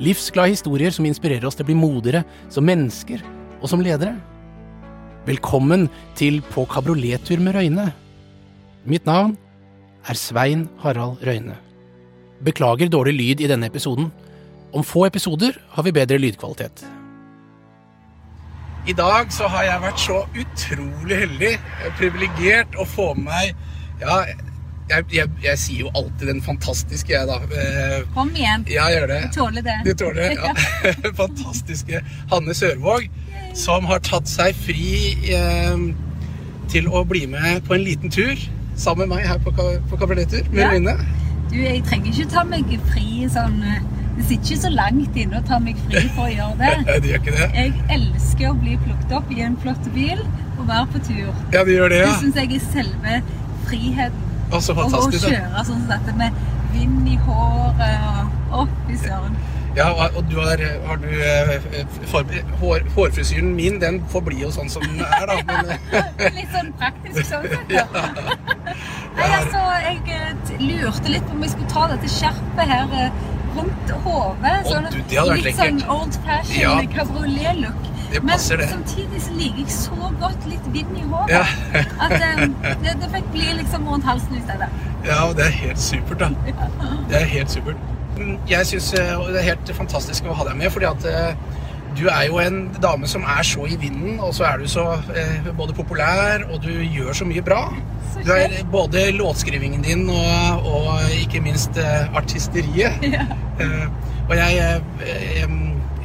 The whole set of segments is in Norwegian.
Livsglade historier som inspirerer oss til å bli modigere som mennesker og som ledere. Velkommen til På kabriolettur med Røyne. Mitt navn er Svein Harald Røyne. Beklager dårlig lyd i denne episoden. Om få episoder har vi bedre lydkvalitet. I dag så har jeg vært så utrolig heldig, privilegert, å få med meg Ja, jeg, jeg, jeg sier jo alltid den fantastiske, jeg, da. Eh, Kom igjen. Ja, jeg gjør det. Du tåler det. Du tåler det, ja. Fantastiske Hanne Sørvåg, som har tatt seg fri eh, til å bli med på en liten tur sammen med meg her på, på kabrioletter med Ja. Røyne. Du, jeg trenger ikke ta meg fri sånn eh, Det sitter ikke så langt inne å ta meg fri for å gjøre det. Det gjør ikke det? Jeg elsker å bli plukket opp i en flott bil og være på tur. Ja, det gjør det, Det syns jeg er selve friheten. Å, så Og å fantastisk. da. kjøre sånn som dette med vind i håret og Å, fy søren. Ja, og og du har, har du eh, hår, Hårfrisyren min, den forblir jo sånn som den er, da. Men Litt sånn praktisk sånn sett. ja. Nei, altså, jeg eh, lurte litt på om jeg skulle ta dette skjerpet her eh, rundt hodet. Sånn, litt sånn old fashion Ja. cabriolet-look. Det Men passer, det. samtidig så liker jeg så godt litt vind i håret Ja. at eh, det, det fikk bli liksom rundt halsen i stedet. ja, og det er helt supert, da. Det er helt supert. Jeg syns det er helt fantastisk å ha deg med, fordi at eh, du er jo en dame som er så i vinden, og så er du så eh, både populær, og du gjør så mye bra. Så Du er både låtskrivingen din og, og ikke minst eh, artisteriet. Ja. Eh, og jeg, jeg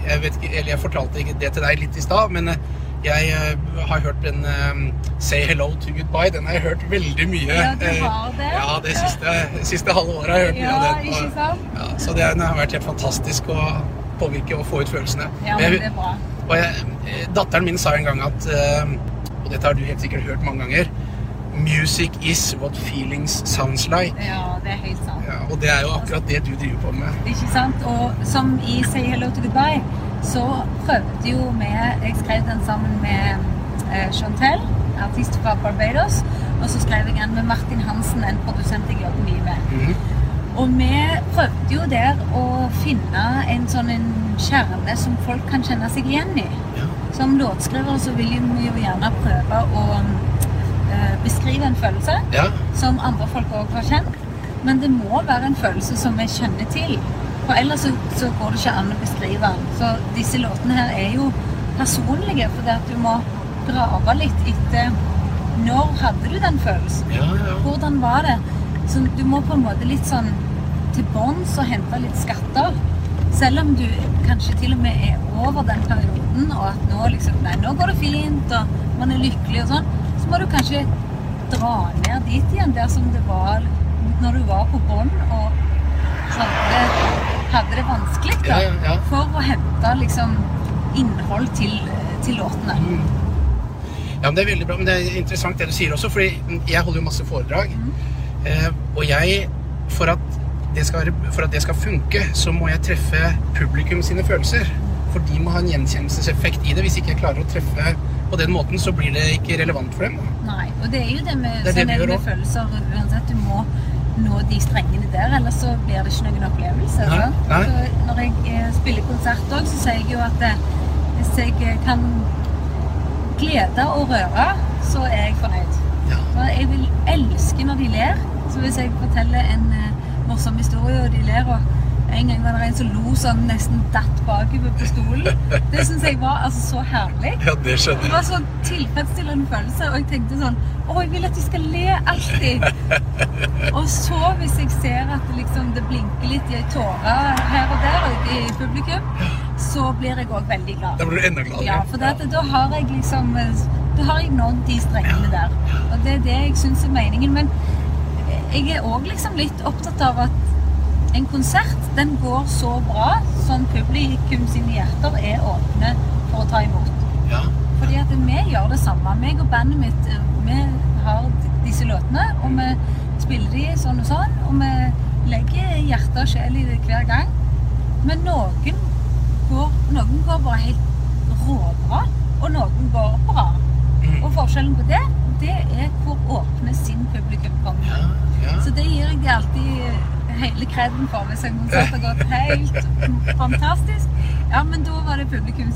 jeg ikke, jeg fortalte ikke det til deg litt i stad, men eh, jeg eh, har hørt den um, Say Hello to Goodbye. Den har jeg hørt veldig mye. Ja, du eh, har det? Ja, det siste, siste halve året har jeg hørt mye Ja, av den. ikke sant? Ja, så det har vært helt fantastisk å påvirke og få ut følelsene. Ja, Men det er bra. og jeg, eh, datteren min sa en gang at eh, Og dette har du helt sikkert hørt mange ganger. Music is what feelings sounds like. Ja, det er helt sant. Ja, og det er jo akkurat det du driver på med. Ikke sant? Og som i Say Hello to Goodbye, så prøvde jo vi Jeg skrev den sammen med eh, Chantel, artist fra Barbados. Og så skrev jeg den med Martin Hansen, en produsent jeg jobber mye med. Mhm. Og vi prøvde jo der å finne en sånn en kjerne som folk kan kjenne seg igjen i. Ja. Som låtskriver så vil vi jo gjerne prøve å beskrive en følelse Ja. som andre folk òg har kjent. Men det må være en følelse som vi kjenner til. For ellers så, så går det ikke an å beskrive den. Så disse låtene her er jo personlige, fordi at du må grave litt etter Når hadde du den følelsen? Ja, ja. Hvordan var det? Så du må på en måte litt sånn til bunns og hente litt skatter. Selv om du kanskje til og med er over den perioden, og at nå liksom Nei, nå går det fint, og man er lykkelig og sånn. Så må du kanskje dra ned dit igjen, der som det var når du var på bånn og hadde, hadde det vanskelig, da. Ja, ja, ja. For å hente liksom innhold til, til låtene. Mm. Ja, men Det er veldig bra, men det er interessant det du sier også, fordi jeg holder jo masse foredrag. Eh, og jeg, for at, det skal, for at det skal funke, så må jeg treffe publikum sine følelser. For de må ha en gjenkjennelseseffekt i det. Hvis ikke jeg klarer å treffe på den måten, så blir det ikke relevant for dem. Nei, og det er jo det med, Det det det med følelser uansett. Du må nå de strengene der, ellers så blir det ikke noen opplevelse. Nei, nei. Så når jeg eh, spiller konsert òg, så sier jeg jo at eh, hvis jeg eh, kan glede og røre, så er jeg fornøyd. Ja. For jeg vil elske når de ler. Så hvis jeg forteller en morsom historie, og de ler og en gang var det en som lo sånn nesten datt bakover på stolen. Det syns jeg var altså så herlig. Ja, det skjønner Det var så tilfredsstillende følelse, og jeg tenkte sånn Å, jeg vil at de skal le alltid. og så, hvis jeg ser at det liksom det blinker litt i tårer her og der ute i publikum, så blir jeg òg veldig glad. Da blir du enda gladere. Ja, for det, da har jeg liksom Da har jeg nådd de strengene der. Og det er det jeg syns er meningen. Men jeg er òg liksom litt opptatt av at en konsert den går så bra som publikum sine hjerter er åpne for å ta imot. Fordi at vi gjør det samme. Meg og bandet mitt eh, vi har disse låtene, og vi spiller de sånn og sånn. Og vi legger hjerte og sjel i det hver gang. Men noen går, noen går bare helt råbra, og noen går bra. Mm. Og forskjellen på det, det er hvor åpne sin publikum kommer. Ja, ja. Så det gir jeg de alltid hele kreden for hvis en konsert har gått helt fantastisk. Ja, men da var det publikum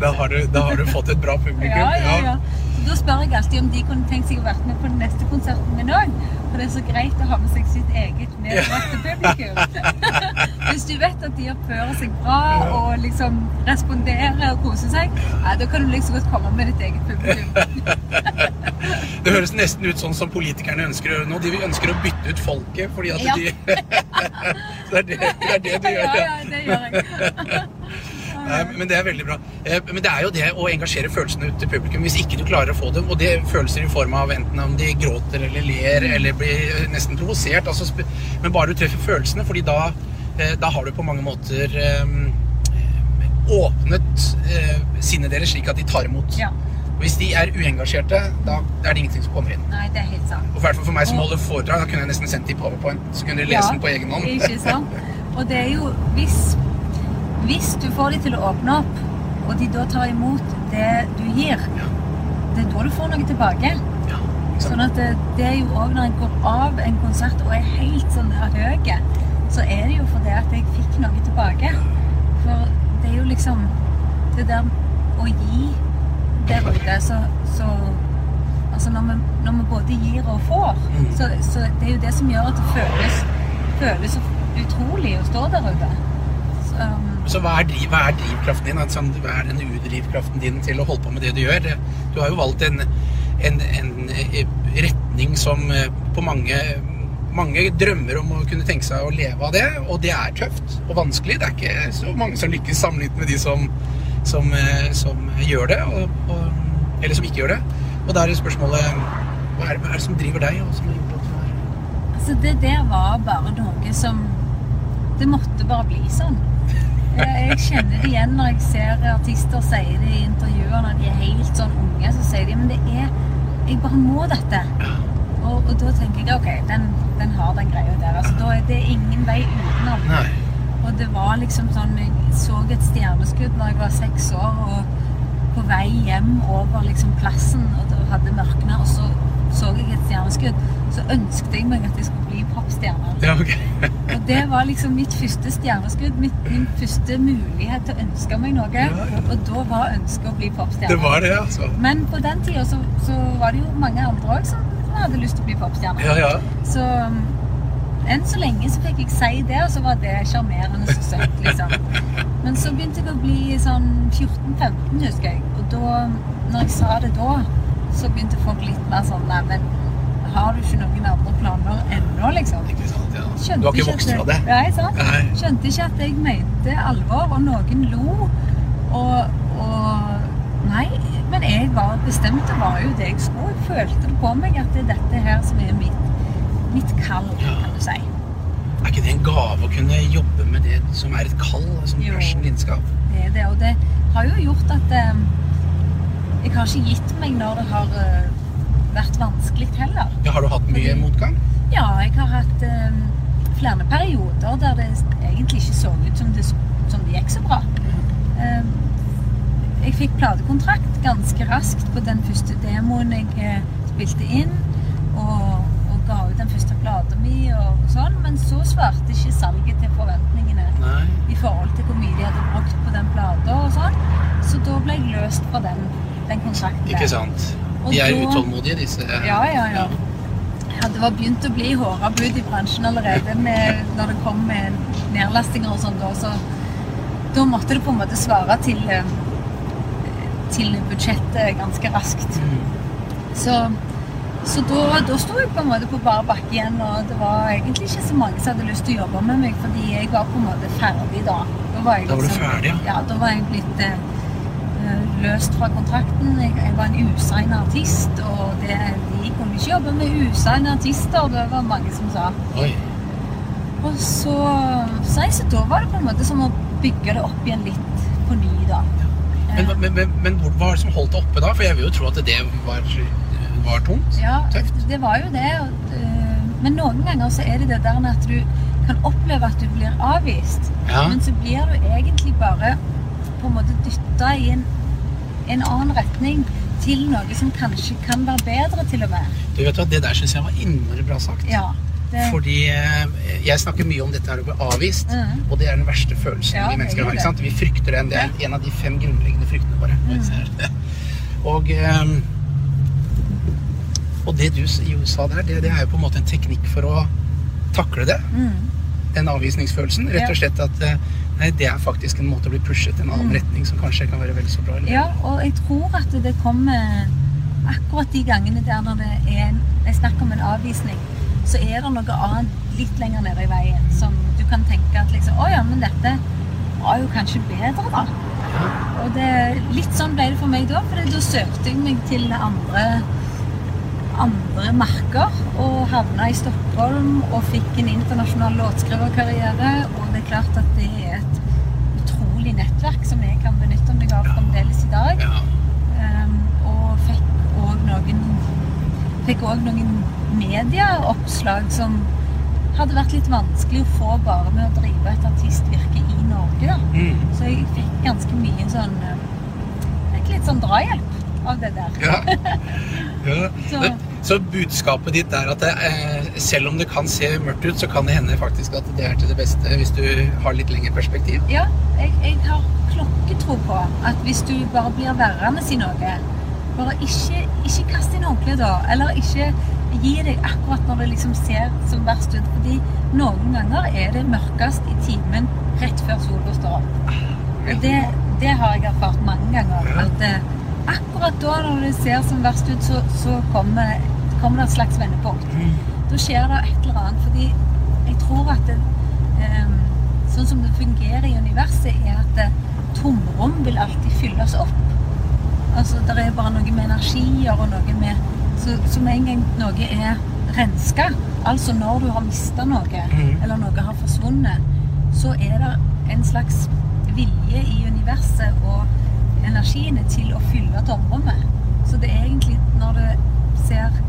Da har, du, da har du fått et bra publikum. Ja, ja, ja. Så da spør jeg alltid om de kunne tenkt seg å være med på den neste konserten min òg. For det er så greit å ha med seg sitt eget medbrakte publikum. Hvis du vet at de oppfører seg bra og liksom responderer og koser seg, ja, da kan du liksom godt komme med ditt eget publikum. Det høres nesten ut sånn som politikerne ønsker å gjøre nå. De ønsker å bytte ut folket fordi at Ja. de det, er det, det er det du gjør. Ja, ja, det gjør jeg. Nei, men det er veldig bra. Eh, Men det er jo det å engasjere følelsene ut til publikum hvis ikke du klarer å få dem. Og det er følelser i form av enten om de gråter eller ler eller blir nesten provosert. Altså, men bare du treffer følelsene, fordi da, eh, da har du på mange måter eh, åpnet eh, sinnet deres slik at de tar imot. Ja. Hvis de er uengasjerte, da er det ingenting som kommer inn. Nei, det er helt sant. Og fall for meg som holder foredrag, da kunne jeg nesten sendt de på powerpoint. Så kunne de lese den på egen hånd. Ikke sant? Og det er jo hvis, hvis du får de til å åpne opp, og de da tar imot det du gir, Ja. det er da du får noe tilbake. Ja. Sånn at det, det er jo òg når en går av en konsert og er helt sånn der høy, så er det jo fordi at jeg fikk noe tilbake. For det er jo liksom det der å gi der ute, så, så Altså når vi, når vi både gir og får, Mm. så, så det er jo det som gjør at det føles, føles så utrolig å stå der ute. Så, um, Så hva er, hva er drivkraften din? Altså, hva er den udrivkraften din til å holde på med det du gjør? Du har jo valgt en, en, en eh, retning som eh, på mange mange drømmer om å kunne tenke seg å leve av det, og det er tøft og vanskelig. Det er ikke så mange som lykkes sammenlignet med de som, som, eh, som gjør det, og, og, eller som ikke gjør det. Og da er det spørsmålet hva er, hva er det som driver deg? Og som har gjort det Altså, det der var bare noe som Det måtte bare bli sånn. Jeg kjenner det igjen når jeg ser artister si det i intervjuer når de er helt sånn unge. Så sier de men det er Jeg bare må dette. Og, og da tenker jeg OK, den, den har den greia der. Altså, da er det ingen vei utenom. Nei. Og det var liksom sånn Jeg så et stjerneskudd når jeg var seks år, og på vei hjem over liksom plassen, og det hadde mørkna, og så så jeg et stjerneskudd. Så ønsket jeg meg at jeg skulle bli popstjerne. Ja, okay. Og det var liksom mitt første stjerneskudd. Mitt, min første mulighet til å ønske meg noe. Ja, ja. Og da var ønsket å bli popstjerne. Det var det, altså. Men på den tida så, så var det jo mange andre òg som hadde lyst til å bli popstjerne. Ja, ja. Så enn så lenge så fikk jeg si det, og så var det sjarmerende så søtt, liksom. Men så begynte jeg å bli sånn 14-15, husker jeg. Og da, når jeg sa det da, så begynte folk litt mer sånn Nei, men har du ikke noen andre planer ennå, liksom? Ikke sant, ja. Skjønte Du har ikke vokst fra det? Nei, sant? Nei. Skjønte ikke at jeg mente alvor, og noen lo. Og, og Nei, men jeg var bestemt, det var jo det jeg skulle. Jeg følte det på meg at det er dette her som er mitt, mitt kall, kan du si. Er ikke det en gave å kunne jobbe med det som er et kall, som Jo. passion, lidenskap? Det er det, og det har jo gjort at eh, jeg har ikke gitt meg når det har eh, vært vanskelig heller. Ja, har du hatt mye Fordi- motgang? Ja, jeg har hatt eh, flere perioder der det egentlig ikke så ut som det, som det gikk så bra. Eh, jeg fikk platekontrakt ganske raskt på den første demoen jeg eh, spilte inn, og, ut den første plata mi og, og sånn, men så svarte ikke salget til forventningene Nei. i forhold til hvor mye de hadde brukt på den plata og sånn. Så da ble jeg løst fra den, den kontrakten. Ikke sant? De er da- utålmodige, disse. Ja, ja, ja. Ja, det var begynt å bli håra bud i bransjen allerede med, når det kom med nedlastinger og sånn. Da, så da måtte det på en måte svare til, eh, til budsjettet ganske raskt. Mm. Så, så da, da sto jeg på en måte på bar bakke igjen, og det var egentlig ikke så mange som hadde lyst til å jobbe med meg, fordi jeg var på en måte ferdig da. Da var, jeg Da var du liksom- ferdig, ja. Ja, da var jeg blitt eh, løst fra kontrakten. Jeg, jeg var en usign artist, og det, de kunne ikke jobbe med usignede artister, det var mange som sa. Oi. Og så, så, jeg, så da var det på en måte som å bygge det opp igjen litt på ny, da. Men, Eh, men, men, men hvor- hva var det som holdt det oppe da? For jeg vil jo tro at det var, var tungt. Ja, Tøft. det var jo det. eh, Men noen ganger så er det det der at du kan oppleve at du blir avvist. Ja. Men så blir du egentlig bare på en måte dytta i en, en annen retning til noe som kanskje kan være bedre, til og med. Du vet hva, Det der syns jeg var innmari bra sagt. Ja. Det, Fordi eh, jeg snakker mye om dette her å bli avvist, mm. og det er den verste følelsen Ja, vi mennesker er har. ikke sant? Vi frykter den. Det er en av de fem grunnleggende fryktene våre. Mm. Og, eh, og det du jo sa der, det, det er jo på en måte en teknikk for å takle det. mm, Den avvisningsfølelsen. Rett og slett at eh, nei, det er faktisk en måte å bli pushet i en annen mm. retning som kanskje kan være vel så bra. Eller? ja, og jeg tror at det kommer akkurat de gangene der når det er en, jeg snakker om en avvisning, så er det noe annet litt lenger nede i veien som du kan tenke at liksom Å ja, men dette var jo kanskje bedre, da. Og det, litt sånn ble det for meg da, for da søkte jeg meg til andre, andre merker. og havna i Stockholm og fikk en internasjonal låtskriverkarriere. Og det er klart at det er et utrolig nettverk som jeg kan benytte meg av fremdeles i dag. Um, og fikk òg noen Fikk òg noen medieoppslag som hadde vært litt vanskelig å få bare med å drive et artistvirke i Norge. da. Mm. Så jeg fikk ganske mye sånn eh, Fikk litt sånn drahjelp av det der. Ja. ja. Så- Så, budskapet ditt er at det, eh, selv om det kan se mørkt ut, så kan det hende faktisk at det er til det beste hvis du har litt lengre perspektiv. Ja, jeg, jeg har klokketro på at hvis du bare blir værende i noe Bare ikke, ikke kast inn håndkleet da, eller ikke gi deg akkurat når det liksom ser som verst ut. Fordi noen ganger er det mørkest i timen rett før sola står opp. Og det, det har jeg erfart mange ganger. At eh, akkurat da når det ser som verst ut, så, så kommer, kommer det et slags vendepunkt. Mm. Da skjer det et eller annet. Fordi jeg tror at det, um, sånn som det fungerer i universet, er at det, tomrom vil alltid fylles opp. Altså, Det er bare noe med energier og noe med Så, med en gang noe er renska, altså når du har mista noe, mm. eller noe har forsvunnet, så er det en slags vilje i universet og energiene til å fylle tomrommet. Så det er egentlig når det ser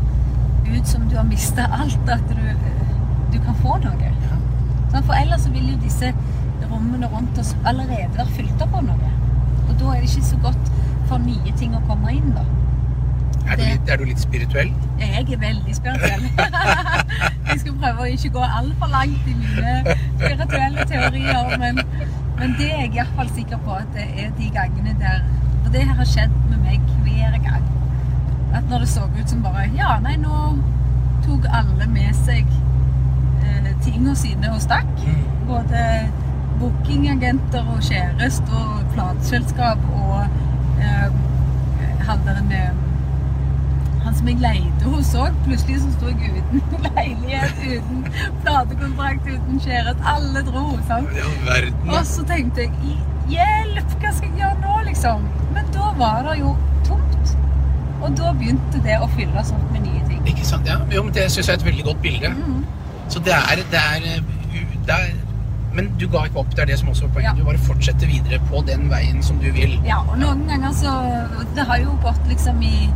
ut som du har mista alt, at du, du kan få noe. Ja. Sånn, For ellers så vil jo disse rommene rundt oss allerede være fylt opp av noe. Og da er det ikke så godt for nye ting å komme inn, da. Er, du litt, er du litt spirituell? Jeg er veldig spirituell. jeg skal prøve å ikke gå altfor langt i mine spirituelle teorier, men, men det er jeg iallfall sikker på at det er de gangene der For det har skjedd med meg hver gang. At når det så ut som bare Ja, nei, nå tok alle med seg eh, tingene sine og stakk. Mm. Både bookingagenter og kjæreste og plateselskap og eh, han der Han som jeg leide hos òg. Plutselig så sto jeg uten leilighet, uten platekontrakt, uten kjæreste. Alle dro. sant? Ja, verden. Og så tenkte jeg Hjelp! Hva skal jeg gjøre nå, liksom? Men da var det jo tomt. Og da begynte det å fylle seg opp med nye ting. Ikke sant? Ja, jo, men Det syns jeg er et veldig godt bilde. Mm. Så det er, det er, uh, det er Men du ga ikke opp. Det er det som også var poenget. Ja. Du bare fortsetter videre på den veien som du vil. Ja, og noen ganger så Det har jo gått liksom i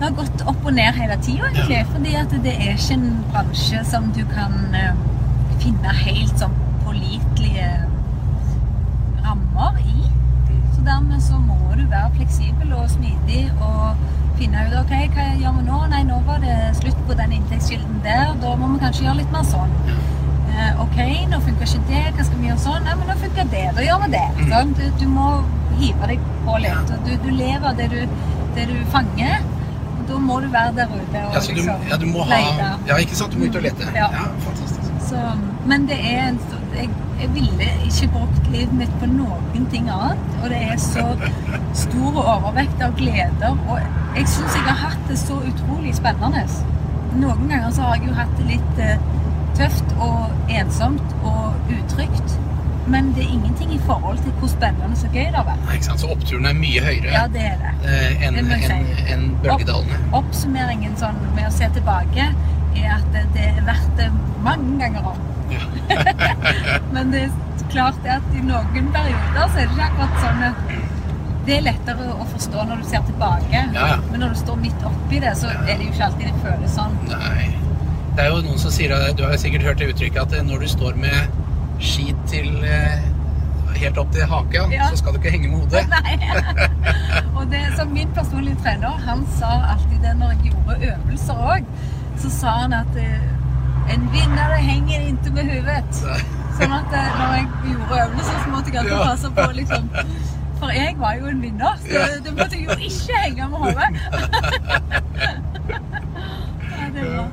Det har gått opp og ned hele tida, egentlig. Ja. Fordi at det er ikke en bransje som du kan eh, finne helt sånn pålitelige rammer i. Så dermed så må du være fleksibel og smidig og finne ut ok, hva gjør vi nå? Nei, nå var det slutt på den inntektskilden der. Da må vi kanskje gjøre litt mer sånn. Eh, ok, nå funker ikke det. Hva skal vi gjøre sånn? Nei, men nå funker det. Da gjør vi det. Sånn? Du, du må hive deg på litt. Du, du lever det du, det du fanger. Da må du være der ute og Ja, så du, liksom ja, du må ha. Ja, ikke sant? Du må ut og lete. Ja. fantastisk. Så, men det er en stor jeg, jeg ville ikke brukt livet mitt på noen ting annet. Og det er så stor overvekt av gleder. Og jeg syns jeg har hatt det så utrolig spennende. Noen ganger så har jeg jo hatt det litt eh, tøft og ensomt og utrygt. Men det er ingenting i forhold til hvor spennende og gøy det vært. Nei, ikke sant? Så oppturen er mye høyere Ja, det er det. eh, enn si. enn bølgedalene. Oppsummeringen sånn med å se tilbake er at det, er verdt det mange ganger om. Ja. Men det er klart at i noen perioder så er det ikke akkurat sånn at det er lettere å forstå når du ser tilbake. Ja, ja. Men når du står midt oppi det, så er det jo ikke alltid det føles sånn. Nei. Det er jo noen som sier Du har sikkert hørt det uttrykket at når du står med skit til eh, helt opp til haka, Ja. så skal du ikke henge med hodet. Nei. Og det som min personlige trener, han sa alltid det når jeg gjorde øvelser òg, så sa han at eh, en vinner henger ikke med hodet. Sånn at eh, når jeg gjorde øvelser, så måtte jeg alltid passe på liksom For jeg var jo en vinner, så det måtte jeg jo ikke henge med hodet. Ja, det bra.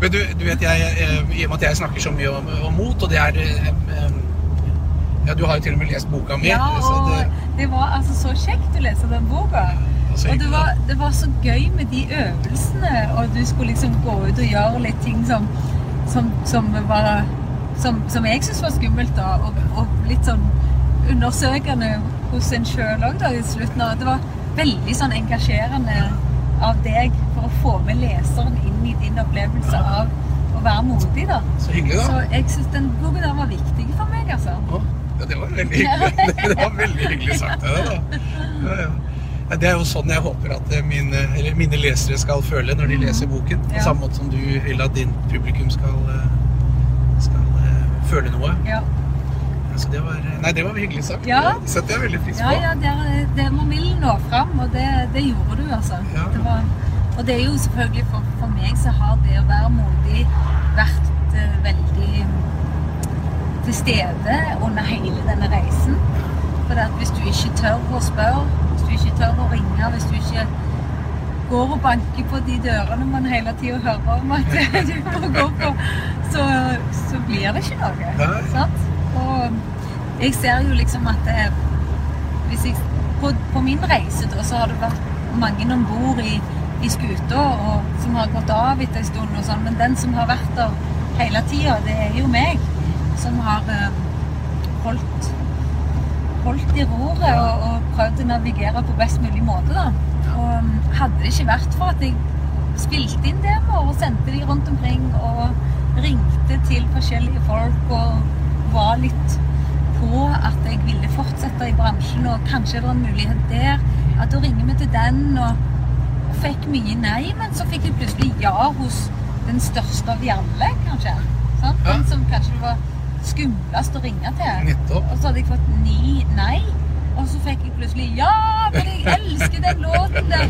Men du, du vet, jeg, eh, i og med at jeg snakker så mye om, om mot, og det er eh, eh, Ja, du har jo til og med lest boka mi. Ja, så og det, det var altså så kjekt å lese den boka. Og det var, det var så gøy med de øvelsene, og du skulle liksom gå ut og gjøre litt ting som, som, som var Som, som jeg syntes var skummelt, da, og, og litt sånn undersøkende hos en sjøl òg, da, i slutten av Det var veldig sånn engasjerende av deg for å få med leseren inn i din opplevelse av å være modig, da. Så hyggelig, da. Så jeg syns den boka der var viktig for meg, altså. Ja, det var veldig hyggelig. Det var veldig hyggelig sagt av deg, da. Ja, ja. Ja, Det er jo sånn jeg håper at eh, mine, eller mine lesere skal føle når de leser boken. På Ja. samme måte som du vil at din publikum skal, eh, skal eh, føle noe. Ja. Så det var, nei, det var hyggelig sagt. Ja. Det setter jeg veldig pris på. ja, det, er- det man vil nå fram, og det, det gjorde du, altså. Ja. Det var, og det er jo selvfølgelig for, for meg så har det å være modig vært uh, veldig til stede under hele denne reisen. For at hvis du ikke tør å spørre, hvis du ikke tør å ringe, hvis du ikke går og banker på de dørene man hele tida hører om at du må gå på, så, så blir det ikke noe. Sant? Og jeg ser jo liksom at det, hvis jeg, på, på min reise da, så har det vært mange om bord i, i skuta og som har gått av etter en stund, og sånn, men den som har vært der hele tida, det er jo meg. Som har eh, holdt, holdt i roret og, og prøvd å navigere på best mulig måte. da. Og um, hadde det ikke vært for at jeg spilte inn demoer og sendte de rundt omkring og ringte til forskjellige folk og var litt på at jeg ville fortsette i bransjen, og kanskje det var en mulighet der. At da ringer vi til den, og, og fikk mye nei, men så fikk jeg plutselig ja hos den største av de alle, kanskje. Sant? Ja. Den som kanskje var skumlest å ringe til. Nettopp. Og så hadde jeg fått ni nei. Og så fikk jeg plutselig Ja, men jeg elsker den låten der!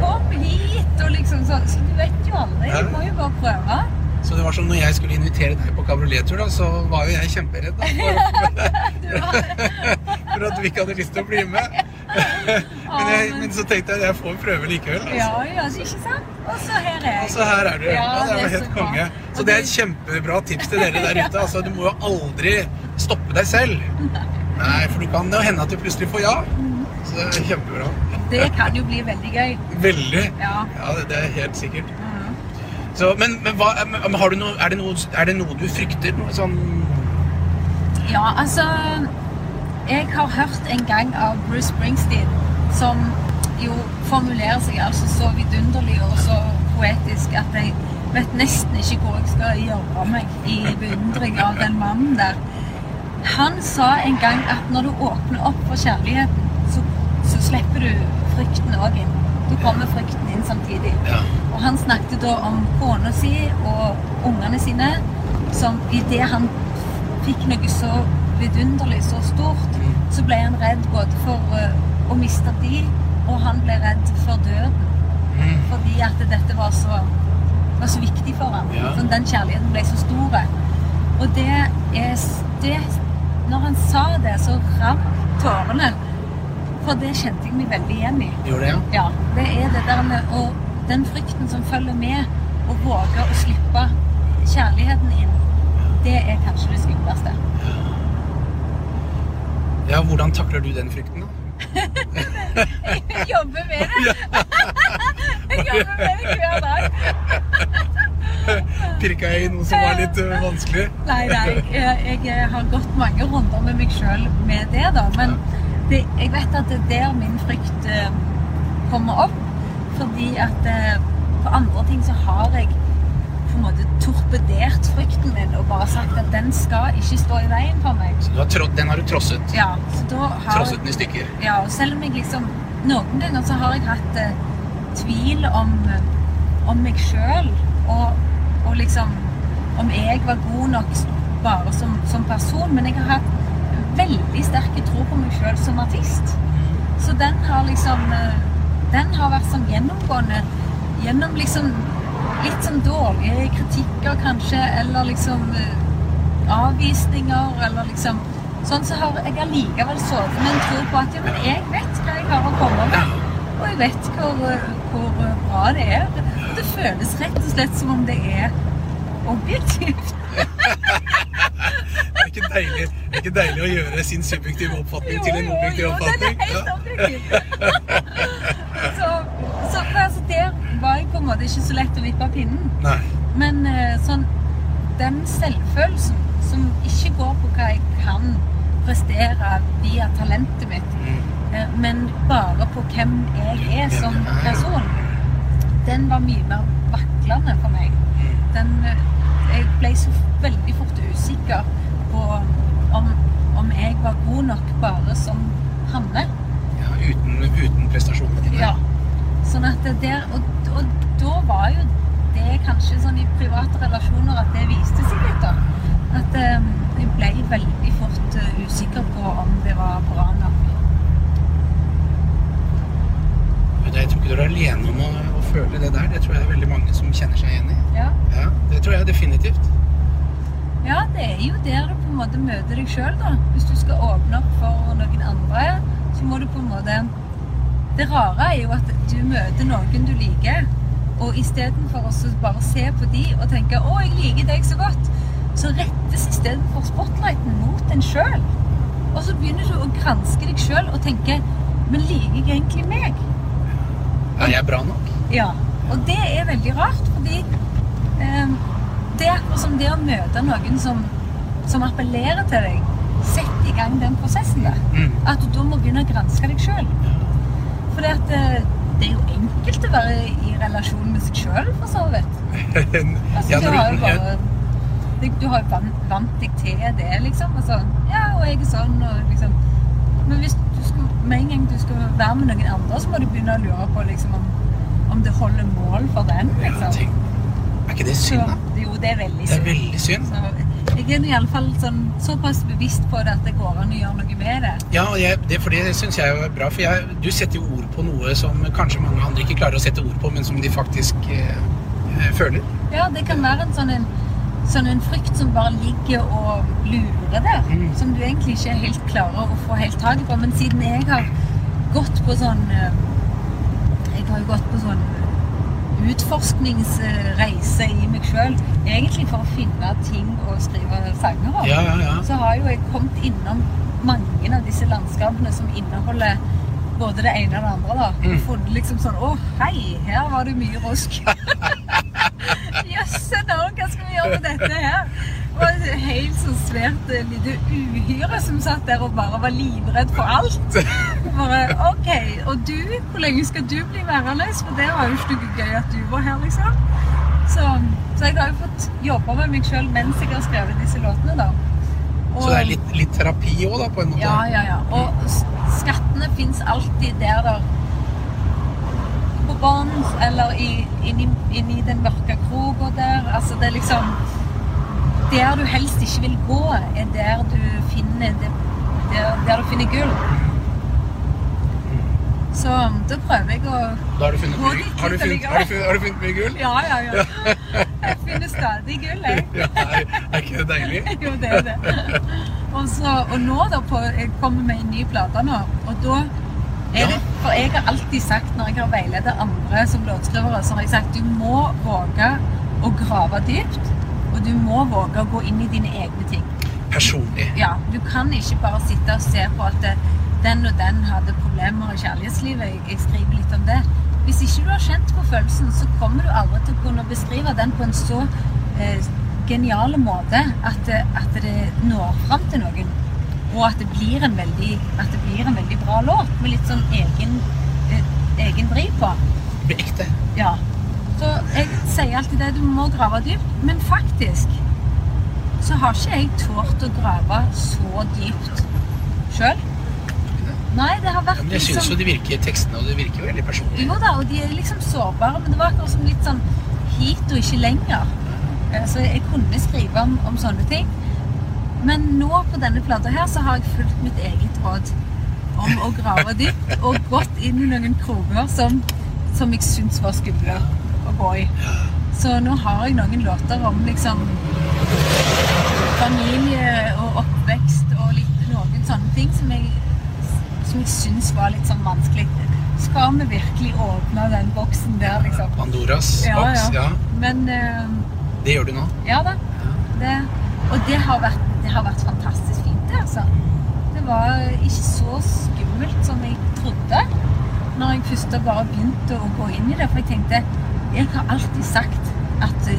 Kom hit! Og liksom så, så du vet jo aldri. Du må jo bare prøve. Så det var som når jeg skulle invitere deg på kabriolettur, da, så var jo jeg kjemperedd da, for, for at du ikke hadde lyst til å bli med. Men, jeg, men så tenkte jeg at jeg får prøve likevel. Altså. ja, ja, ikke sant? Og så her er jeg. Og så her er du. Ja, det det var helt konge. Så det er et kjempebra tips til dere der ute. Altså, du må jo aldri stoppe deg selv. Nei, for du kan jo hende at du plutselig får ja. Så det er kjempebra. Det kan jo bli veldig gøy. Veldig. Ja. Ja, det, det er helt sikkert. Så, men men hva, men har du noe, er, det noe, er det noe du frykter? Noe sånn Ja, altså Jeg har hørt en gang av Bruce Springsteen som jo formulerer seg altså så vidunderlig og så poetisk at jeg vet nesten ikke hvor jeg skal gjøre meg i beundring av den mannen der. Han sa en gang at når du åpner opp for kjærligheten, så, så slipper du frykten òg inn. Du kommer frykten inn samtidig. Og han snakket da om kona si og ungene sine, som idet han fikk noe så vidunderlig, så stort, så ble han redd både for eh, å miste de, og han ble redd for døden. Mm. Fordi at dette var så, var så viktig for ham. Ja. Den kjærligheten ble så stor. Og det er det, Når han sa det, så rant tårene. For det kjente jeg meg veldig igjen i. Gjorde det, ja? Ja, det er det der med og den frykten som følger med å våge å slippe kjærligheten inn. Det er kanskje det skumleste. Ja, hvordan takler du den frykten, da? Jeg jobber med det. Jeg jobber med det hver dag. Pirka jeg i noe som var litt øh, vanskelig? Nei, nei, jeg, jeg har gått mange runder med meg sjøl med det, da. Men det, jeg vet at det er der min frykt eh, kommer opp. Fordi at eh, på andre ting så har jeg på en måte torpedert frykten min og bare sagt at den skal ikke stå i veien for meg. Har den har du trosset. Ja, så da har Trosset den i stykker. Ja, og selv om jeg liksom Noen ganger så har jeg hatt eh, tvil om, eh, om meg sjøl, og, og liksom Om jeg var god nok bare som, som person. Men jeg har hatt veldig sterke tro på meg sjøl som artist. Så den har liksom eh, Den har vært som gjennomgående gjennom liksom litt sånn dårlige kritikker, kanskje, eller liksom eh, avvisninger, eller liksom Sånn så har jeg allikevel sovet med en tro på at ja, men jeg vet hva jeg har å komme med. Og jeg vet hvor, eh, hvor bra det er. Og Det føles rett og slett som om det er objektivt. Det er deilig, det er ikke deilig å gjøre sin subjektive oppfatning til en objektiv jo, jo, den er helt objektivt! objektiv. så, så altså, der var jeg på en måte ikke så lett å vippe av pinnen. Nei. Men eh, sånn Den selvfølelsen som ikke går på hva jeg kan prestere via talentet mitt, Mm. eh, men bare på hvem jeg er som person, den var mye mer vaklende for meg. Den, eh, jeg ble så veldig fort usikker på om, om jeg var god nok bare som Hanne. Ja, uten, uten prestasjonene dine. Ja. Sånn at det der, og, og da var jo det kanskje sånn i private relasjoner at det viste seg litt, da. At eh, jeg ble veldig fort uh, usikker på om det var bra nok. Men Jeg tror ikke du er alene om å, å føle det der. Det tror jeg det er veldig mange som kjenner seg igjen i. Ja. Ja, Det tror jeg definitivt. ja, det er jo der du på en måte møter deg sjøl, da. Hvis du skal åpne opp for noen andre, så må du på en måte Det rare er jo at du møter noen du liker, og istedenfor å bare se på de og tenke 'Å, jeg liker deg så godt', så rettes istedenfor spotlighten mot en sjøl. Og så begynner du å granske deg sjøl og tenke 'Men liker jeg egentlig meg?' Er jeg bra nok? Ja, og det er veldig rart, fordi eh, det er akkurat som det å møte noen som, som appellerer til deg. Sett i gang den prosessen der. Mm. At du da må begynne å granske deg sjøl. For det, eh, det er jo enkelt å være i relasjon med seg sjøl, for så vidt. Altså, Ja, du har jo bare du- har jo vant, vant deg til det, liksom. Og sånn, ja, og jeg er sånn, og liksom Men hvis du skal, med en gang du skal være med noen andre, så må du begynne å lure på liksom, om, om det holder mål for den, Ja, liksom. tenk. Er ikke det synd, da? Jo, det er veldig synd. Det er veldig synd. Så jeg er i alle fall sånn, såpass bevisst på det at det går an å gjøre noe med det. Ja, jeg, det, for det syns jeg er bra. For jeg, du setter jo ord på noe som kanskje mange andre ikke klarer å sette ord på, men som de faktisk eh, eh, føler. Ja, det kan være en sånn en, sånn en frykt som bare ligger og lurer der. Mm. Som du egentlig ikke helt klarer å få helt tak på. Men siden jeg har gått på sånn eh, Jeg har jo gått på sånn utforskningsreise i meg sjøl. Egentlig for å finne ting å skrive sanger om. Ja, ja, ja. Så har jo jeg kommet innom mange av disse landskapene som inneholder både det ene og det andre. da. Mm. Funnet liksom sånn Å, hei, her var det mye rusk. Jøsse navn, hva skal vi gjøre med dette her? Var et helt sånn svært eh, lite uhyre som satt der og bare var livredd for alt. Bare, ok, Og du? Hvor lenge skal du bli værende? For det var jo ikke noe gøy at du var her, liksom. Så, så jeg har jo fått jobbe med meg sjøl mens jeg har skrevet disse låtene, da. Og- Så det er litt, litt terapi òg, da, på en måte? ja, ja, ja. Og skattene fins alltid der da. På bånn, eller i, inni, inni den mørke kroka der. Altså, det er liksom Der du helst ikke vil gå, er der du finner det, der, der du finner gull. Så da prøver jeg å Da har du funnet mye, har du funnet, har du funnet, har du funnet mye gull? Ja, ja, ja. Jeg finner stadig gull, jeg. Ja, er, er ikke det deilig? Jo, det er det. Og, så, og nå da, på, jeg kommer med en ny plate nå, og da er det, for jeg har alltid sagt, når jeg har veiledet andre som låtskrivere, så har jeg sagt, du må våge å grave dypt, og du må våge å gå inn i dine egne ting. Personlig. Ja, du kan ikke bare sitte og se på at den og den hadde problemer i kjærlighetslivet. Jeg, jeg skriver litt om det. Hvis ikke du har kjent på følelsen, så kommer du aldri til å kunne beskrive den på en så eh, genial måte at, det- at det når fram til noen. Og at det blir en veldig, at det blir en veldig bra låt med litt sånn egen, eh, egen driv på. Det blir ekte. Ja. Så jeg sier alltid det, du må grave dypt. Men faktisk så har ikke jeg tort å grave så dypt sjøl. Nei, det har vært Men jeg syns jo de virker tekstene, og det virker jo veldig personlig. Jo da, og de er liksom sårbare, men det var akkurat som litt sånn hit og ikke lenger. Eh, Så jeg kunne skrive om, om sånne ting. Men nå på denne plata her så har jeg fulgt mitt eget råd om å grave dypt og gått inn i noen kroker som, som jeg syns var skumle å gå i. Så nå har jeg noen låter om liksom familie og oppvekst og litt noen sånne ting som jeg, som jeg syns var litt sånn vanskelig. Skal vi virkelig åpne den boksen der, liksom? Pandoras Ja, boks. ja. Ja. Men uh, Det gjør du nå. ja da. Det, og det har, vært, det har vært fantastisk fint, det, altså. Det var ikke så skummelt som jeg trodde når jeg først bare begynte å gå inn i det. For jeg tenkte Jeg har alltid sagt at,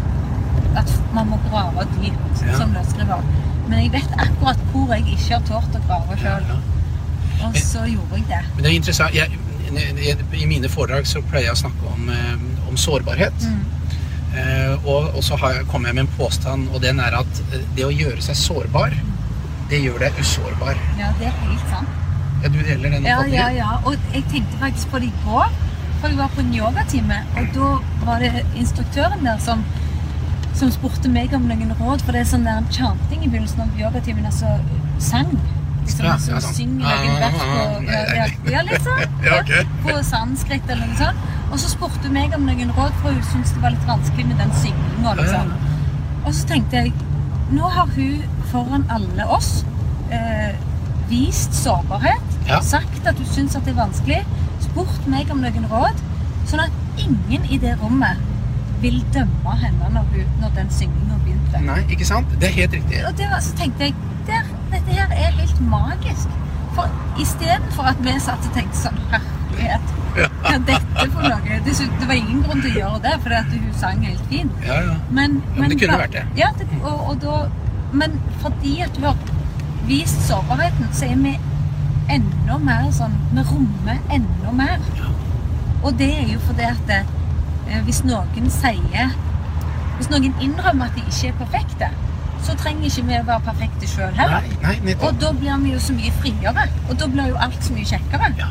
at man må grave dypt Ja. som løsskriver. Men jeg vet akkurat hvor jeg ikke har tort å grave sjøl. Og så gjorde jeg det. Men det er interessant. Jeg, I mine foredrag så pleier jeg å snakke om, eh, om sårbarhet. Mm. Uh, og, og så har jeg, kommer jeg med en påstand, og den er at eh, det å gjøre seg sårbar, det gjør deg usårbar. Ja, det er helt sant. Ja, du deler den Ja, ja, ja. Og jeg tenkte faktisk på det i går. For jeg var på en yogatime, og da var det instruktøren der som, som spurte meg om noen råd. For det er sånn der chanting i begynnelsen av yogatimen, altså sang. Liksom, Ja, ja, sånn. synger noen vers på ja, ja, ja, litt sånn. Ja, ok. På sanskrit eller noe sånt. Og så spurte meg om noen råd, for hun syntes det var litt vanskelig med den synginga. Liksom. Og så tenkte jeg Nå har hun foran alle oss eh, vist sårbarhet. Ja. Sagt at hun syns at det er vanskelig. Spurt meg om noen råd. Sånn at ingen i det rommet vil dømme henne når, hun, når den synginga begynte. Nei, ikke sant? Det er helt riktig. Og det var, så tenkte jeg der, dette her er helt magisk. For istedenfor at vi satt og tenkte sånn Herlighet, hva er dette for noe? Det, det var ingen grunn til å gjøre det, fordi at hun sang helt fint. Ja, ja. Men, men det kunne vært det. Ja, det, og, og da, men fordi at du har vist sårbarheten, så er vi enda mer sånn Vi rommer enda mer. Og det er jo fordi at eh, hvis noen sier Hvis noen innrømmer at de ikke er perfekte, så trenger ikke vi å være perfekte sjøl heller. Nei, nei, Og da blir vi jo så mye friere. Og da blir jo alt så mye kjekkere. Ja.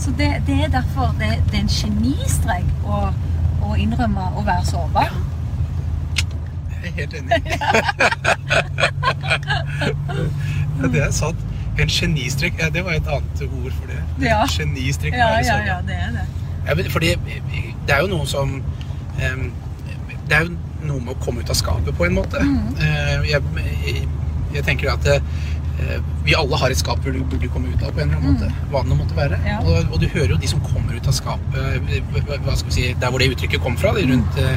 Så det, det er derfor det, det er en genistrek å, å innrømme å være sårbar. Jeg er helt enig. ja, det er sant. En genistrek. Ja, det var et annet ord for det. Ja. Genistrek. Ja, ja, ja, det er det. Ja, men fordi det er jo noe som um, Det er jo noe med å komme ut av skapet på en måte. Mm. Uh, jeg, jeg, jeg tenker at uh, vi alle har et skap hvor du burde komme ut av på en eller annen måte. Hva det måtte være. Mm. Ja. Og, og du hører jo de som kommer ut av skapet, eh, hva- skal vi si, der hvor det uttrykket kom fra, det rundt uh,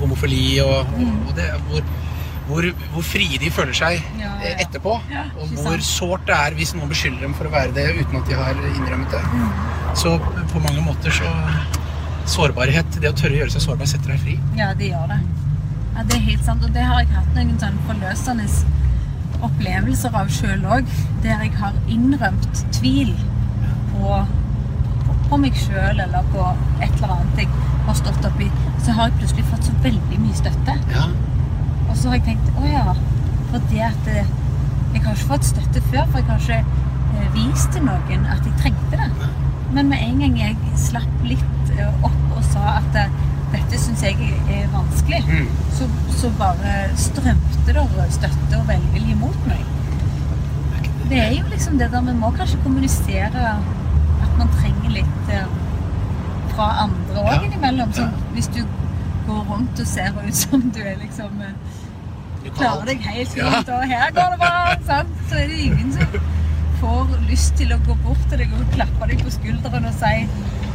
homofili og, og, og det, hvor, hvor, hvor frie de føler seg ja, Ja, ja. etterpå. Og hvor sårt det er hvis noen beskylder dem for å være det uten at de har innrømmet det. Mm. Så på mange måter så Sårbarhet, det å tørre å gjøre seg sårbar, setter deg fri. Ja, det gjør det. Ja, det er helt sant. Og det har jeg hatt noen sånn forløsende opplevelser av sjøl òg. Der jeg har innrømt tvil på, på, på meg sjøl eller på et eller annet jeg har stått oppi. Så har jeg plutselig fått så veldig mye støtte. Ja, Og så har jeg tenkt å ja, fordi at eh, jeg har ikke fått støtte før, for jeg har ikke eh, vist til noen at jeg trengte det. Men med en gang jeg slapp litt eh, opp og sa at dette syns jeg er vanskelig, Mm. så, så bare strømte det støtte og velvilje mot meg. Det er jo liksom det der vi må kanskje kommunisere at man trenger litt fra andre òg Ja. innimellom. Sånn, Hvis du går rundt og ser ut som du er liksom klarer deg helt fint, Ja. og her går det bra, sant? så er det ingen som får lyst til å gå bort til deg og klappe deg på skulderen og si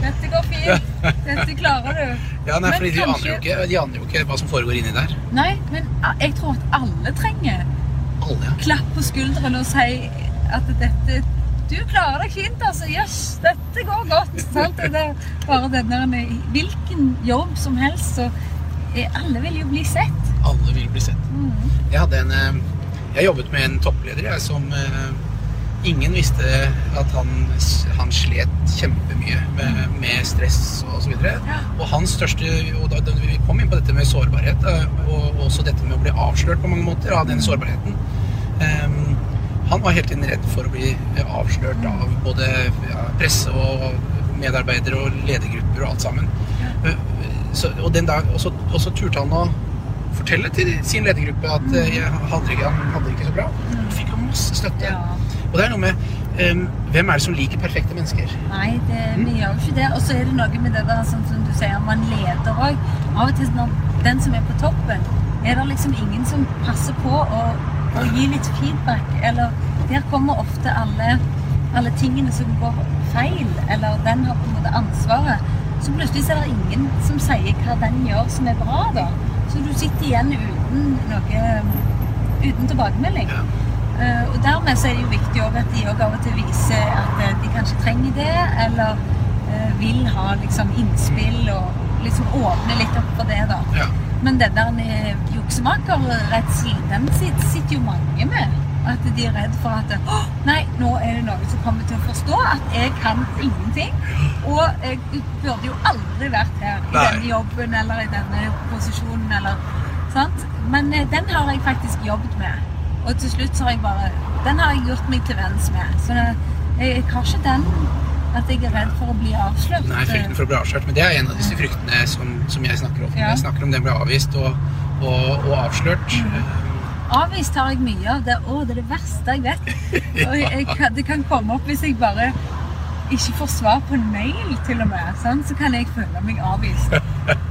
'Dette går fint. Dette klarer du'. Ja, nei, Men fordi de kanskje- de aner jo ikke hva som foregår inni der. Nei, men jeg tror at alle trenger Alle, ja. klapp på skulderen og si at dette Du klarer deg fint, altså. Jøss, dette går godt. Sant? Det er bare den der Hvilken jobb som helst, så alle vil jo bli sett. Alle vil bli sett. Mm. Jeg hadde en eh, Jeg jobbet med en toppleder jeg, som eh, ingen visste at han, han slet kjempemye med, med stress og så videre. Og hans største og da, Vi kom inn på dette med sårbarhet, eh, og også dette med å bli avslørt på mange måter av den sårbarheten. Ehm, han var helt tiden redd for å bli avslørt av både presse og medarbeidere og ledergrupper og alt sammen. Så, og, den dag, og, så, og så turte han å fortelle til sin ledergruppe at eh, jeg hadde, ikke- hadde ikke så bra. Han fikk jo masse støtte. Ja. Og det er noe med um, Hvem er det som liker perfekte mennesker? Nei, det, vi gjør jo ikke det. Og så er det noe med det der, sånn som du sier, man leder òg. Av og til når den som er på toppen, er det liksom ingen som passer på å, å gi litt feedback. Eller der kommer ofte alle, alle tingene som går feil, eller den har på en måte ansvaret. Så plutselig er det ingen som sier hva den gjør som er bra, da. Så du sitter igjen uten noe uten tilbakemelding. Ja. Uh, og dermed så er det jo viktig at de òg av og til viser at eh, de kanskje trenger det, eller uh, vil ha liksom innspill og liksom åpne litt opp for det, da. Ja. Men den der juksemakerredselen, den sitter jo mange med. At de er redd for at Å, nei, nå er det noen som kommer til å forstå at jeg kan ingenting. Og jeg burde jo aldri vært her i Nei. denne jobben eller i denne posisjonen eller sant? Men eh, den har jeg faktisk jobbet med. Og til slutt så har jeg bare Den har jeg gjort meg til venns med. Så jeg, jeg har ikke den at jeg er redd for å bli avslørt. Nei, frykten for å bli avslørt. Men det er en av disse fryktene som, som jeg snakker om. Ja. Jeg snakker om den blir avvist og, og, og avslørt. Mm. Avvist har jeg mye av. Det, å, det er det verste jeg vet. Og jeg, jeg, det kan komme opp hvis jeg bare ikke får svar på en mail, til og med. Sånn, Så kan jeg føle meg avvist.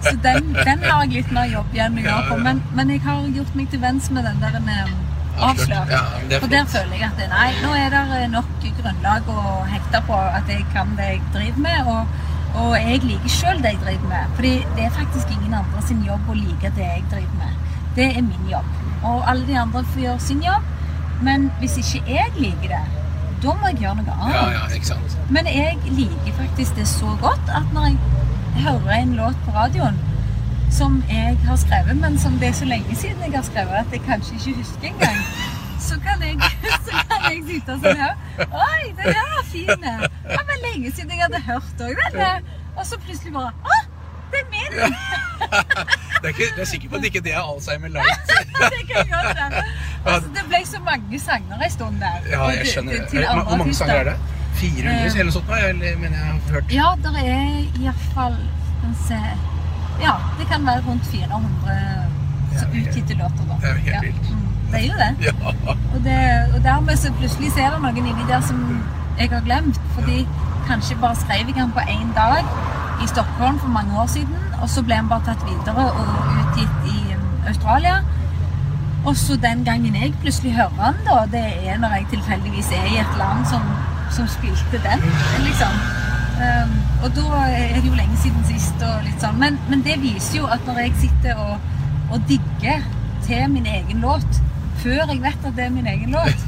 Så den, den har jeg litt mer jobb igjen å gjøre på. Men, men jeg har gjort meg til venns med den der med, avslørt. Ja, er For der føler jeg at det, nei, nå er det nok grunnlag å hekte på at jeg kan det jeg driver med. Og, og jeg liker sjøl det jeg driver med. Fordi det er faktisk ingen andre sin jobb å like det jeg driver med. Det er min jobb. Og alle de andre får gjøre sin jobb. Men hvis ikke jeg liker det, da må jeg gjøre noe annet. Ja, ja, ikke sant. Men jeg liker faktisk det så godt at når jeg hører en låt på radioen som jeg har skrevet, men som det er så lenge siden jeg har skrevet at jeg kanskje ikke husker engang, så kan jeg, så kan jeg sitte sånn her Oi, den her var fin! Det var lenge siden jeg hadde hørt òg denne. Og så plutselig bare Å, det er min! Det er, ikke, du er sikker på at ikke det er Alzheimer light? Det kan godt være. Altså, det ble så mange sanger en stund der. Ja, jeg skjønner til det. Hvor mange sanger er det? 400 Eh. eller noe sånt? Eller, mener jeg har hørt. Ja, det er iallfall Ja, det kan være rundt 400 så utgitte låter, da. det er jo helt vilt. Mm, det er jo det. Ja. Og, det. og dermed så plutselig så er det noen inni der som jeg har glemt. Fordi kanskje bare skrev jeg den på én dag i Stockholm for mange år siden. Og så ble han bare tatt videre og utgitt i um, Australia. Og så den gangen jeg plutselig hører han, da, det er når jeg tilfeldigvis er i et land som, som spilte den, liksom. Um, og da er det jo lenge siden sist og litt sånn. Men, men det viser jo at når jeg sitter og, og digger til min egen låt, før jeg vet at det er min egen låt,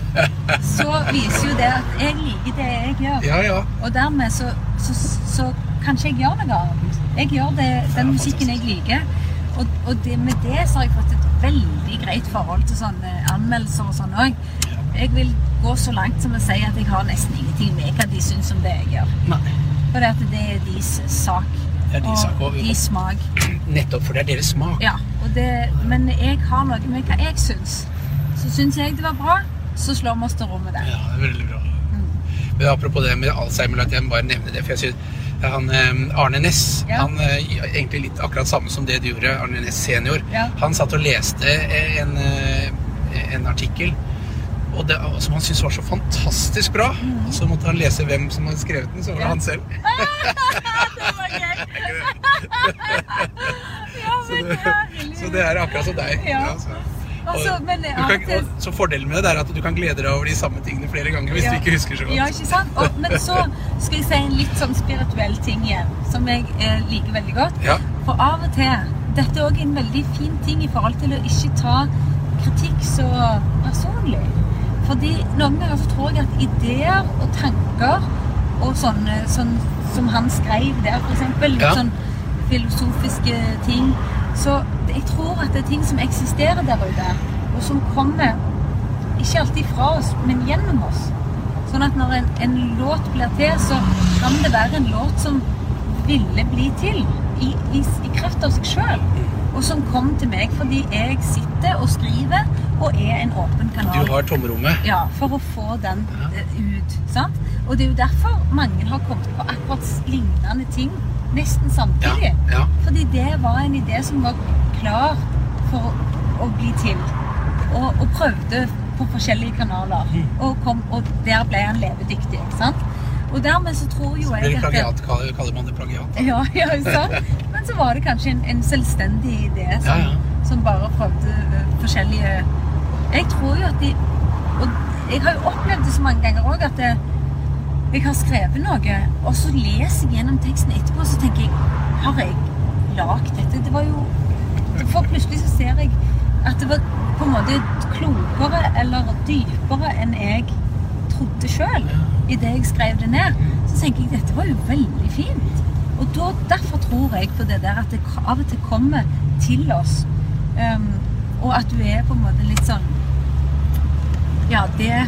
så viser jo det at jeg liker det jeg gjør. ja, ja. Og dermed så, så, så kan ikke jeg gjør noe annet. Jeg gjør det, den musikken jeg liker. Og, og det, med det så har jeg fått et veldig greit forhold til sånne anmeldelser og sånn òg. Jeg vil gå så langt som å si at jeg har nesten ingenting med hva de syns om det jeg gjør. Nei. For det, at det er deres sak. Det er deres sak, og- og deres smak. Nettopp, for det er deres smak. Ja, og det, men jeg har noe med hva jeg syns. Så syns jeg det var bra, så slår vi oss til ro med det. Ja, det er veldig bra. Mm. Men apropos det med Alzheimer, at jeg bare nevne det. For jeg synes han, eh, Arne Næss, Ja. han eh, egentlig litt akkurat samme som det du gjorde, Arne Næss senior. Ja. Han satt og leste en, eh, en artikkel og det, som han syntes var så fantastisk bra. Mm. Og så måtte han lese hvem som hadde skrevet den, så var det Ja. han selv. Det var gøy! Ja, men det Så det er akkurat som deg. Ja. så. Altså, Og men du kan, og så fordelen med det er at du kan glede deg over de samme tingene flere ganger hvis Ja. du ikke husker så godt. Ja, ikke sant? Og, men så skal jeg si en litt sånn spirituell ting igjen, som jeg eh, liker veldig godt. Ja. For av og til Dette er òg en veldig fin ting i forhold til å ikke ta kritikk så personlig. Fordi noen ganger så tror jeg at ideer og tanker og sånne sånn, som han skrev der, f.eks. Litt Ja. sånn filosofiske ting. Så jeg tror at det er ting som eksisterer der ute, og som kommer ikke alltid fra oss, men gjennom oss. Sånn at når en, en låt blir til, så kan det være en låt som ville bli til i, i, i kraft av seg sjøl. Og som kom til meg fordi jeg sitter og skriver og er en åpen kanal. Du har tomrommet. Ja, for å få den Ja. eh, ut. Sant? Og det er jo derfor mange har kommet på akkurat lignende ting nesten samtidig. ja. Fordi det var en idé som var klar for å bli til. Og, og prøvde på forskjellige kanaler. Mm. Og, kom, og der ble han levedyktig. ikke sant? Og dermed så tror jo jeg at plagiat, kaller, kaller man det plagiat. da. ja, ja, sant? Men så var det kanskje en, en selvstendig idé som, Ja, ja. som bare prøvde forskjellige Jeg tror jo at de Og jeg har jo opplevd det så mange ganger òg at det, jeg har skrevet noe, og så leser jeg gjennom teksten etterpå, så tenker jeg Har jeg lagd dette? Det var jo For plutselig så ser jeg at det var på en måte klokere eller dypere enn jeg trodde sjøl idet jeg skrev det ned. Så tenker jeg dette var jo veldig fint. Og da, derfor tror jeg på det der at det av og til kommer til oss. Um, og at du er på en måte litt sånn Ja, det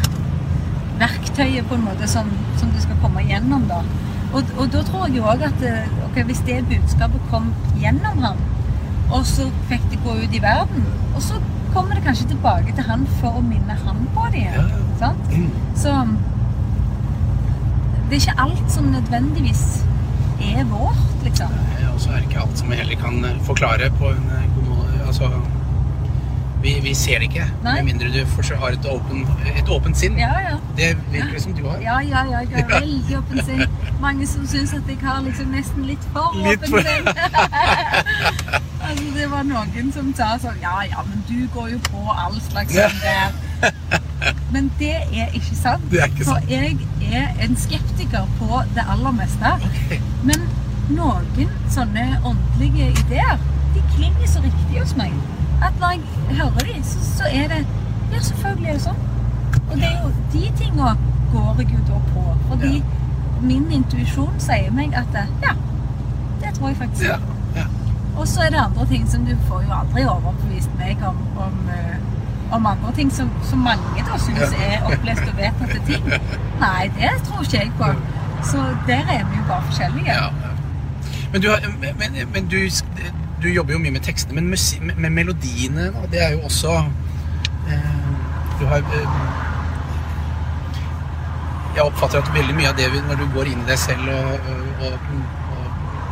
verktøyet på en måte som, som du skal komme gjennom, da. Og, og da tror jeg jo òg at okay, hvis det budskapet kom gjennom ham, og så fikk det gå ut i verden, og så kommer det kanskje tilbake til han for å minne han på det igjen. Ja. Så det er ikke alt som nødvendigvis er vårt, liksom. Nei, Og så er det ikke alt som vi heller kan eh, forklare på en eh, god måte. Altså, vi, vi ser det ikke, Nei. med mindre du har et, åpen, et åpent sinn. Ja, ja. Det virker det som du har. Ja, ja, ja, jeg har veldig åpent sinn. Mange som syns at jeg har liksom nesten litt for Litt åpen for- sinn. altså, det var noen som sa sånn Ja, ja, men du går jo på all slags sånn der. Men det er ikke sant. Det er ikke sant. For jeg er en skeptiker på det aller meste. Okay. Men noen sånne åndelige ideer, de klinger så riktig hos meg. At når jeg hører de, så, så er det Ja, selvfølgelig er det sånn. Og det er jo de tinga går jeg jo da på. Fordi min intuisjon sier meg at eh, ja, det tror jeg faktisk. Ja, ja. Og så er det andre ting som du får jo aldri overbevist meg om, om, eh, om andre ting som, som mange da syns er opplest og vedtatte ting. Nei, det tror ikke jeg på. Så der er vi jo bare forskjellige. Ja, ja. Men, du, har, men, men du, du jobber jo mye med tekstene, men musi, med, melodiene, da, det er jo også eh, Du har eh, Jeg oppfatter at veldig mye av det når du går inn i deg selv og, og, og,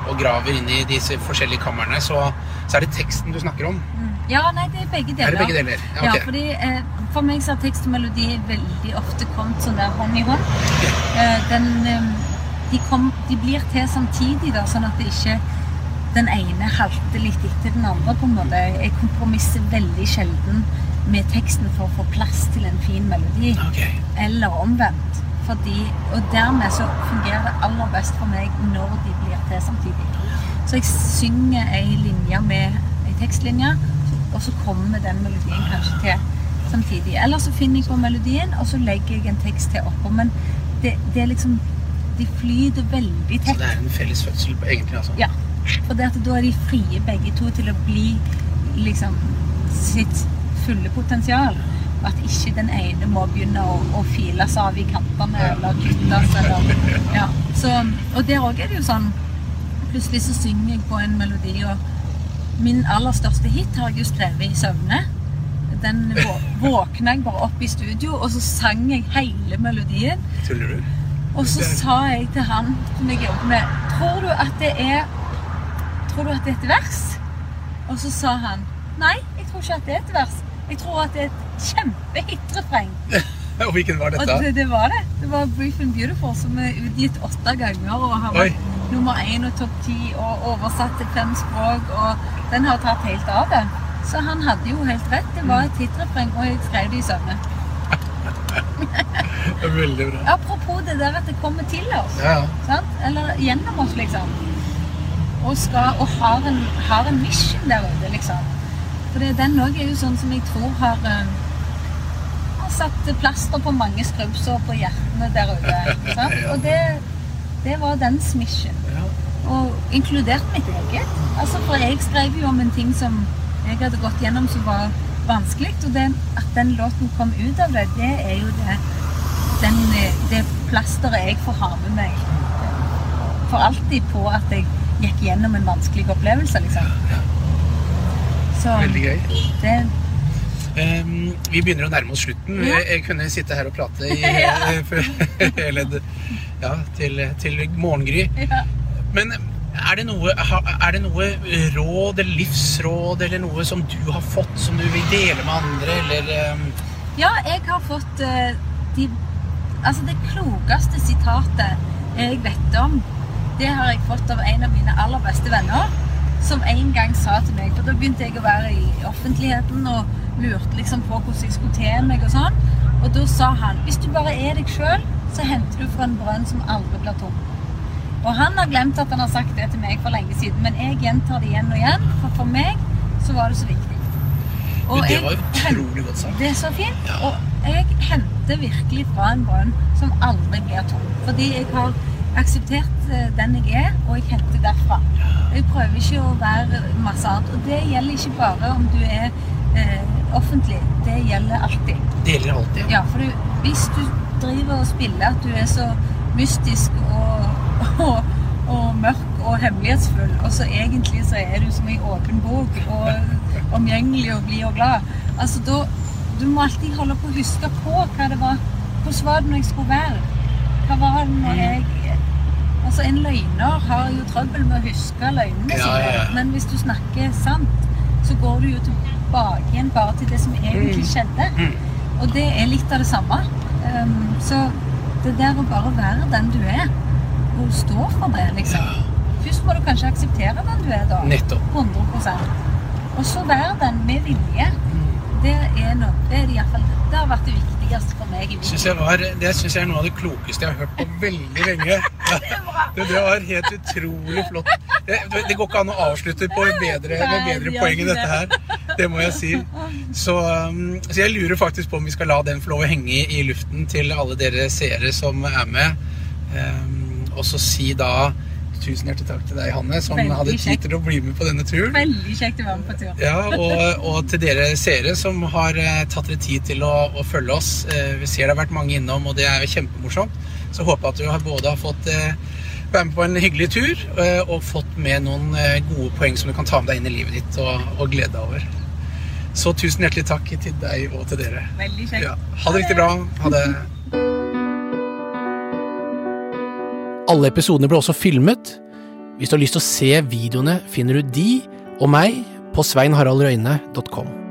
og graver inn i disse forskjellige kamrene, så, så er det teksten du snakker om. Mm. Ja, nei, det er begge deler. Er det begge deler? Ja, Ja, fordi eh, For meg så har tekst og melodi veldig ofte kommet sånn der hånd i hånd. Eh, den, eh, de, kom, de blir til samtidig, da, sånn at det ikke den ene halter litt etter den andre. på en måte. Jeg kompromisser veldig sjelden med teksten for å få plass til en fin melodi. Okay. Eller omvendt. Fordi, og dermed så fungerer det aller best for meg når de blir til samtidig. Så jeg synger ei linje med ei tekstlinje, og så kommer den melodien kanskje til samtidig. Eller så finner jeg på melodien, og så legger jeg en tekst til oppå. Men det, det er liksom De flyter veldig tett. Så det er en felles fødsel, egentlig? altså. Ja. For det at da er de frie begge to til å bli liksom sitt fulle potensial. At ikke den ene må begynne å, å files av i kantene eller kuttes eller ja. Så, Og der òg er det jo sånn Plutselig så synger jeg på en melodi, og min aller største hit har jeg jo skrevet i søvne. Den vå- våkna jeg bare opp i studio, og så sang jeg hele melodien. Tuller du? Og så sa jeg til han som jeg jobber med Tror du at det er Tror du at det er et vers? Og så sa han Nei, jeg tror ikke at det er et vers. Jeg tror at det er et kjempehit-refreng. Og hvilken var Og dette? det, det var det. Det var Brief and Beautiful, som er utgitt åtte ganger. Og har vært nummer én og topp ti og oversatt til fem språk. Og den har tatt helt av det. Så han hadde jo helt rett. Det var et hitrefreng, og jeg skrev det i søvne. Veldig bra. Apropos det der at det kommer til oss. Ja? Eller gjennom oss, liksom. Og, skal, og har, en, har en mission der ute, liksom. For det, den òg er jo sånn som jeg tror har, eh, har satt plaster på mange skrubbsår på hjertene der ute. Sant? Og det, det var dens mission. ja. Og inkludert mitt eget. Altså, for jeg skrev jo om en ting som jeg hadde gått gjennom som var vanskelig. Og det, at den låten kom ut av det, det er jo det den, eh, det plasteret jeg får ha med meg for alltid på at jeg gikk gjennom en vanskelig opplevelse, liksom. Så Veldig gøy. det um, vi begynner å nærme oss slutten. Ja. Jeg, kunne sitte her og prate i, Ja. eh, ja, til, til morgengry. ja. Men er det, noe, er det noe råd eller livsråd eller noe som du har fått som du vil dele med andre, eller um... Ja, jeg har fått uh, de, altså det klokeste sitatet jeg vet om. Det har jeg fått av en av mine aller beste venner, som en gang sa til meg For da begynte jeg å være i offentligheten og lurte liksom på hvordan jeg skulle te meg og sånn. Og da sa han hvis du bare er deg sjøl, så henter du fra en brønn som aldri blir tom. Og han har glemt at han har sagt det til meg for lenge siden, men jeg gjentar det igjen og igjen, for for meg så var det så viktig. Og Det var utrolig godt sagt. Det er så fint. Og jeg henter virkelig fra en brønn som aldri blir tom. Fordi jeg har akseptert eh, den jeg er, og jeg henter derfra. Jeg prøver ikke å være masse annet. Og det gjelder ikke bare om du er eh, offentlig. Det gjelder alltid. Det gjelder alltid. Ja, for du, hvis du driver og spiller at du er så mystisk og, og, og mørk og hemmelighetsfull, og så egentlig så er du som ei åpen bok og omgjengelig og blid og glad, altså da Du må alltid holde på å huske på hva det var Hvordan var det når jeg skulle være? Hva var det når jeg Altså, en løgner har jo trøbbel med å huske løgnene Ja, sine, ja, ja. men hvis du snakker sant, så går du jo tilbake igjen bare til det som egentlig skjedde. Mm. Og det er litt av det samme. Um, så det der å bare være den du er, og stå for det, liksom. Først må du kanskje akseptere den du er, da. Nettopp. 100 Og så være den med vilje. Det er, noe, det, er i hvert fall, det har vært det viktigste for meg i mitt Synes var, det syns jeg er noe av det klokeste jeg har hørt på veldig lenge. Det, det var helt utrolig flott. Det, det går ikke an å avslutte på bedre, med bedre poeng enn dette her. Det må jeg si. Så, um, så jeg lurer faktisk på om vi skal la den få lov å henge i, i luften til alle dere seere som er med. Um, og så si da tusen hjertelig takk til deg, Hanne, som Veldig hadde tid til å bli med på denne turen. Veldig kjekt å være med på tur. Ja, og, og til dere seere som har eh, tatt dere tid til å, å følge oss. Eh, vi ser det har vært mange innom, og det er kjempemorsomt. Så håper jeg at du har både har fått eh, være med på en hyggelig tur og fått med noen gode poeng som du kan ta med deg inn i livet ditt og, og glede deg over. Så tusen hjertelig takk til deg og til dere. Veldig kjekt. Ja, ha det riktig bra. Ha det. Alle episodene ble også filmet. Hvis du har lyst til å se videoene, finner du de og meg på sveinharaldrøyne.com.